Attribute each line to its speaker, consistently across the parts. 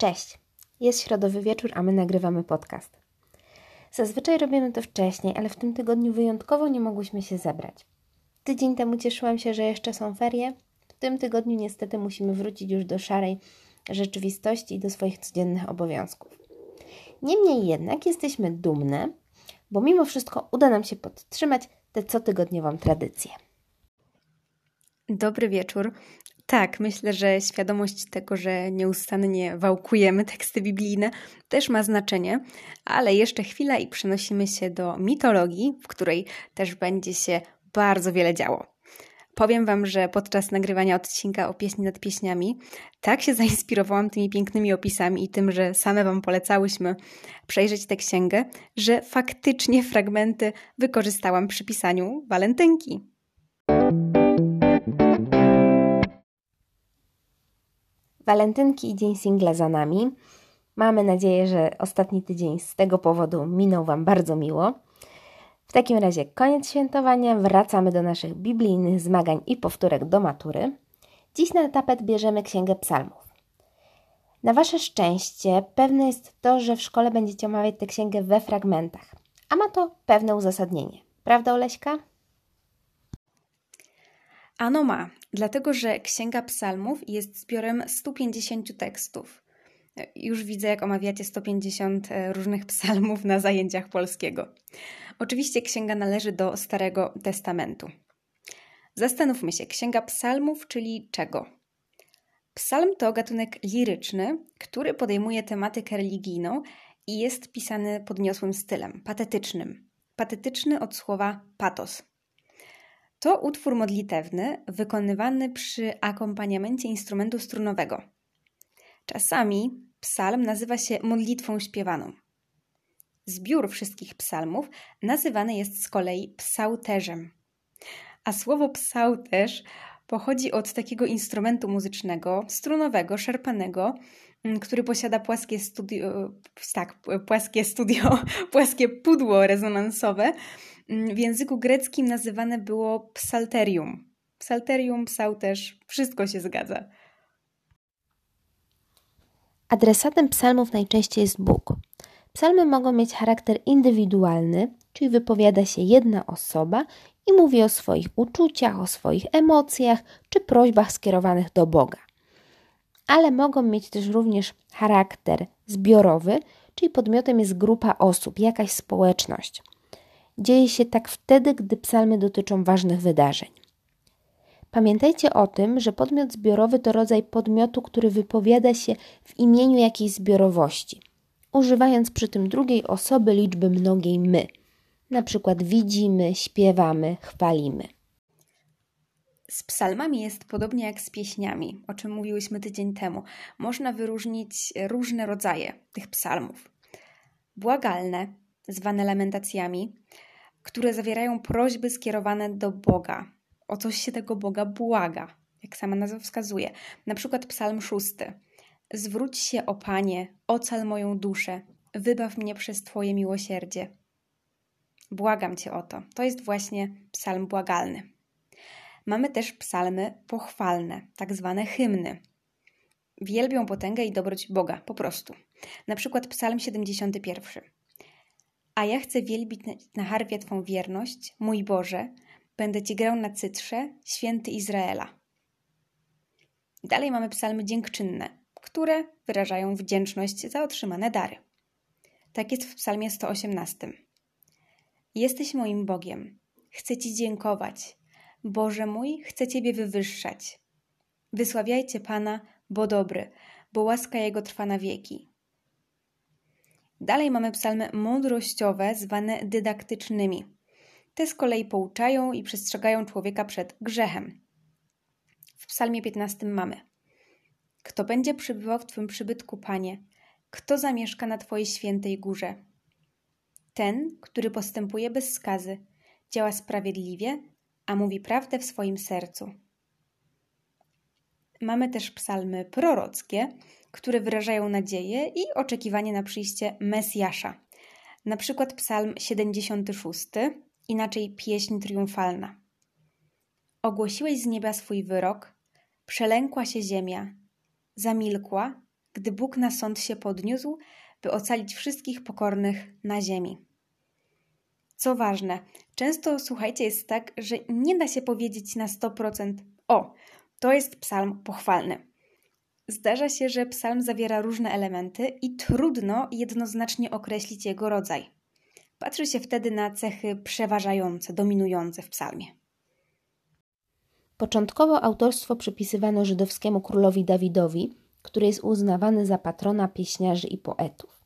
Speaker 1: Cześć! Jest środowy wieczór, a my nagrywamy podcast. Zazwyczaj robimy to wcześniej, ale w tym tygodniu wyjątkowo nie mogłyśmy się zebrać. Tydzień temu cieszyłam się, że jeszcze są ferie. W tym tygodniu niestety musimy wrócić już do szarej rzeczywistości i do swoich codziennych obowiązków. Niemniej jednak jesteśmy dumne, bo mimo wszystko uda nam się podtrzymać tę cotygodniową tradycję.
Speaker 2: Dobry wieczór. Tak, myślę, że świadomość tego, że nieustannie wałkujemy teksty biblijne, też ma znaczenie, ale jeszcze chwila i przenosimy się do mitologii, w której też będzie się bardzo wiele działo. Powiem Wam, że podczas nagrywania odcinka o pieśni nad pieśniami tak się zainspirowałam tymi pięknymi opisami i tym, że same Wam polecałyśmy przejrzeć tę księgę, że faktycznie fragmenty wykorzystałam przy pisaniu walentynki.
Speaker 1: Walentynki i Dzień Singla za nami. Mamy nadzieję, że ostatni tydzień z tego powodu minął Wam bardzo miło. W takim razie koniec świętowania, wracamy do naszych biblijnych zmagań i powtórek do matury. Dziś na tapet bierzemy Księgę Psalmów. Na Wasze szczęście pewne jest to, że w szkole będziecie omawiać tę księgę we fragmentach, a ma to pewne uzasadnienie. Prawda, Oleśka?
Speaker 2: Ano ma, dlatego że Księga Psalmów jest zbiorem 150 tekstów. Już widzę, jak omawiacie 150 e, różnych psalmów na zajęciach polskiego. Oczywiście księga należy do Starego Testamentu. Zastanówmy się, Księga Psalmów, czyli czego? Psalm to gatunek liryczny, który podejmuje tematykę religijną i jest pisany podniosłym stylem, patetycznym. Patetyczny od słowa patos. To utwór modlitewny wykonywany przy akompaniamencie instrumentu strunowego. Czasami psalm nazywa się modlitwą śpiewaną. Zbiór wszystkich psalmów nazywany jest z kolei psałterzem. A słowo psałterz pochodzi od takiego instrumentu muzycznego, strunowego, szerpanego, mm, który posiada płaskie studio, tak, płaskie studio, płaskie pudło rezonansowe, w języku greckim nazywane było psalterium. Psalterium, psałterz, wszystko się zgadza.
Speaker 1: Adresatem psalmów najczęściej jest Bóg. Psalmy mogą mieć charakter indywidualny, czyli wypowiada się jedna osoba i mówi o swoich uczuciach, o swoich emocjach czy prośbach skierowanych do Boga. Ale mogą mieć też również charakter zbiorowy, czyli podmiotem jest grupa osób, jakaś społeczność. Dzieje się tak wtedy, gdy psalmy dotyczą ważnych wydarzeń. Pamiętajcie o tym, że podmiot zbiorowy to rodzaj podmiotu, który wypowiada się w imieniu jakiejś zbiorowości, używając przy tym drugiej osoby liczby mnogiej my. Na przykład widzimy, śpiewamy, chwalimy.
Speaker 2: Z psalmami jest podobnie jak z pieśniami, o czym mówiłyśmy tydzień temu. Można wyróżnić różne rodzaje tych psalmów. Błagalne, zwane lamentacjami, które zawierają prośby skierowane do Boga. O coś się tego Boga błaga, jak sama nazwa wskazuje. Na przykład Psalm szósty. Zwróć się, o Panie, ocal moją duszę, wybaw mnie przez Twoje miłosierdzie. Błagam Cię o to. To jest właśnie psalm błagalny. Mamy też psalmy pochwalne, tak zwane hymny. Wielbią potęgę i dobroć Boga, po prostu. Na przykład psalm 71. A ja chcę wielbić na harfie Twą wierność, mój Boże, będę Ci grał na cytrze, święty Izraela. Dalej mamy psalmy dziękczynne, które wyrażają wdzięczność za otrzymane dary. Tak jest w psalmie 118. Jesteś moim Bogiem, chcę Ci dziękować. Boże mój, chcę Ciebie wywyższać. Wysławiajcie Pana, bo dobry, bo łaska Jego trwa na wieki. Dalej mamy psalmy mądrościowe, zwane dydaktycznymi. Te z kolei pouczają i przestrzegają człowieka przed grzechem. W psalmie 15 mamy Kto będzie przybywał w Twym przybytku, Panie? Kto zamieszka na Twojej świętej górze? Ten, który postępuje bez skazy, działa sprawiedliwie, a mówi prawdę w swoim sercu. Mamy też psalmy prorockie, które wyrażają nadzieję i oczekiwanie na przyjście Mesjasza. Na przykład Psalm 76, inaczej pieśń triumfalna. Ogłosiłeś z nieba swój wyrok, przelękła się ziemia, zamilkła, gdy Bóg na sąd się podniósł, by ocalić wszystkich pokornych na ziemi. Co ważne, często słuchajcie, jest tak, że nie da się powiedzieć na 100% o, to jest psalm pochwalny. Zdarza się, że psalm zawiera różne elementy i trudno jednoznacznie określić jego rodzaj. Patrzy się wtedy na cechy przeważające, dominujące w psalmie.
Speaker 1: Początkowo autorstwo przypisywano żydowskiemu królowi Dawidowi, który jest uznawany za patrona pieśniarzy i poetów.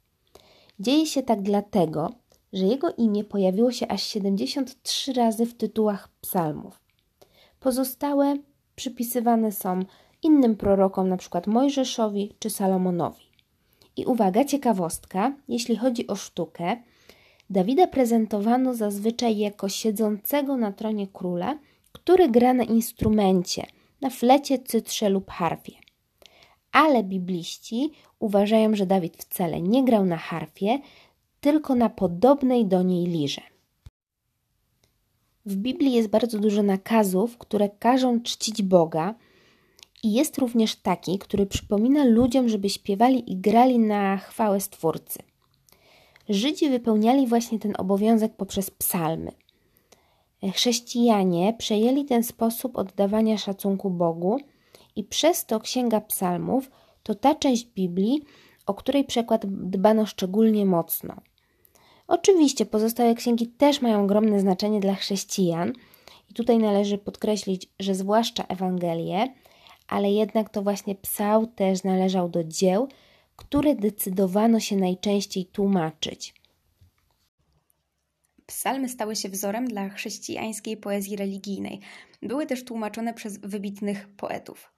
Speaker 1: Dzieje się tak dlatego, że jego imię pojawiło się aż 73 razy w tytułach psalmów. Pozostałe przypisywane są innym prorokom, np. Mojżeszowi czy Salomonowi. I uwaga, ciekawostka, jeśli chodzi o sztukę, Dawida prezentowano zazwyczaj jako siedzącego na tronie króla, który gra na instrumencie, na flecie, cytrze lub harfie. Ale bibliści uważają, że Dawid wcale nie grał na harfie, tylko na podobnej do niej lirze. W Biblii jest bardzo dużo nakazów, które każą czcić Boga, i jest również taki, który przypomina ludziom, żeby śpiewali i grali na chwałę Stwórcy. Żydzi wypełniali właśnie ten obowiązek poprzez psalmy. Chrześcijanie przejęli ten sposób oddawania szacunku Bogu i przez to Księga Psalmów to ta część Biblii, o której przekład dbano szczególnie mocno. Oczywiście pozostałe księgi też mają ogromne znaczenie dla chrześcijan i tutaj należy podkreślić, że zwłaszcza Ewangelie, ale jednak to właśnie psał też należał do dzieł, które decydowano się najczęściej tłumaczyć.
Speaker 2: Psalmy stały się wzorem dla chrześcijańskiej poezji religijnej. Były też tłumaczone przez wybitnych poetów.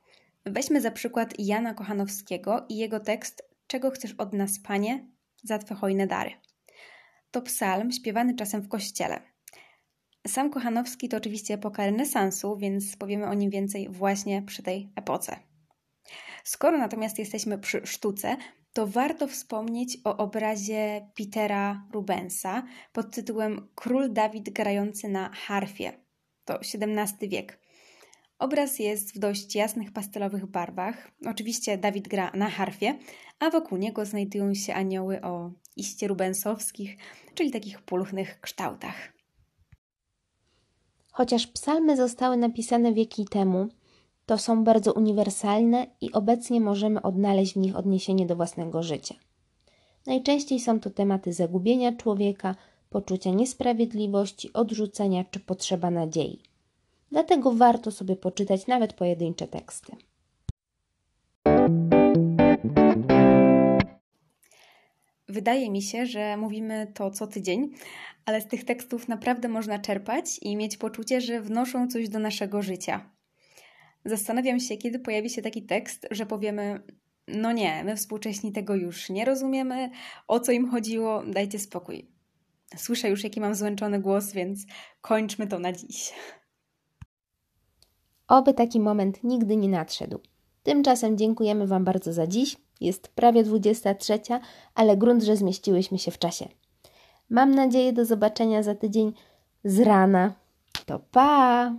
Speaker 2: Weźmy za przykład Jana Kochanowskiego i jego tekst Czego chcesz od nas, Panie, za Twe hojne dary. To psalm śpiewany czasem w kościele. Sam Kochanowski to oczywiście epoka renesansu, więc powiemy o nim więcej właśnie przy tej epoce. Skoro natomiast jesteśmy przy sztuce, to warto wspomnieć o obrazie Petera Rubensa pod tytułem Król Dawid grający na harfie. To XVII wiek. Obraz jest w dość jasnych pastelowych barwach. Oczywiście Dawid gra na harfie, a wokół niego znajdują się anioły o iście rubensowskich, czyli takich pulchnych kształtach.
Speaker 1: Chociaż psalmy zostały napisane wieki temu, to są bardzo uniwersalne i obecnie możemy odnaleźć w nich odniesienie do własnego życia. Najczęściej są to tematy zagubienia człowieka, poczucia niesprawiedliwości, odrzucenia czy potrzeba nadziei. Dlatego warto sobie poczytać nawet pojedyncze teksty.
Speaker 2: Wydaje mi się, że mówimy to co tydzień, ale z tych tekstów naprawdę można czerpać i mieć poczucie, że wnoszą coś do naszego życia. Zastanawiam się, kiedy pojawi się taki tekst, że powiemy: No nie, my współcześni tego już nie rozumiemy, o co im chodziło, dajcie spokój. Słyszę już, jaki mam złączony głos, więc kończmy to na dziś.
Speaker 1: Oby taki moment nigdy nie nadszedł. Tymczasem dziękujemy Wam bardzo za dziś. Jest prawie 23, ale grunt, że zmieściłyśmy się w czasie. Mam nadzieję do zobaczenia za tydzień z rana. To pa!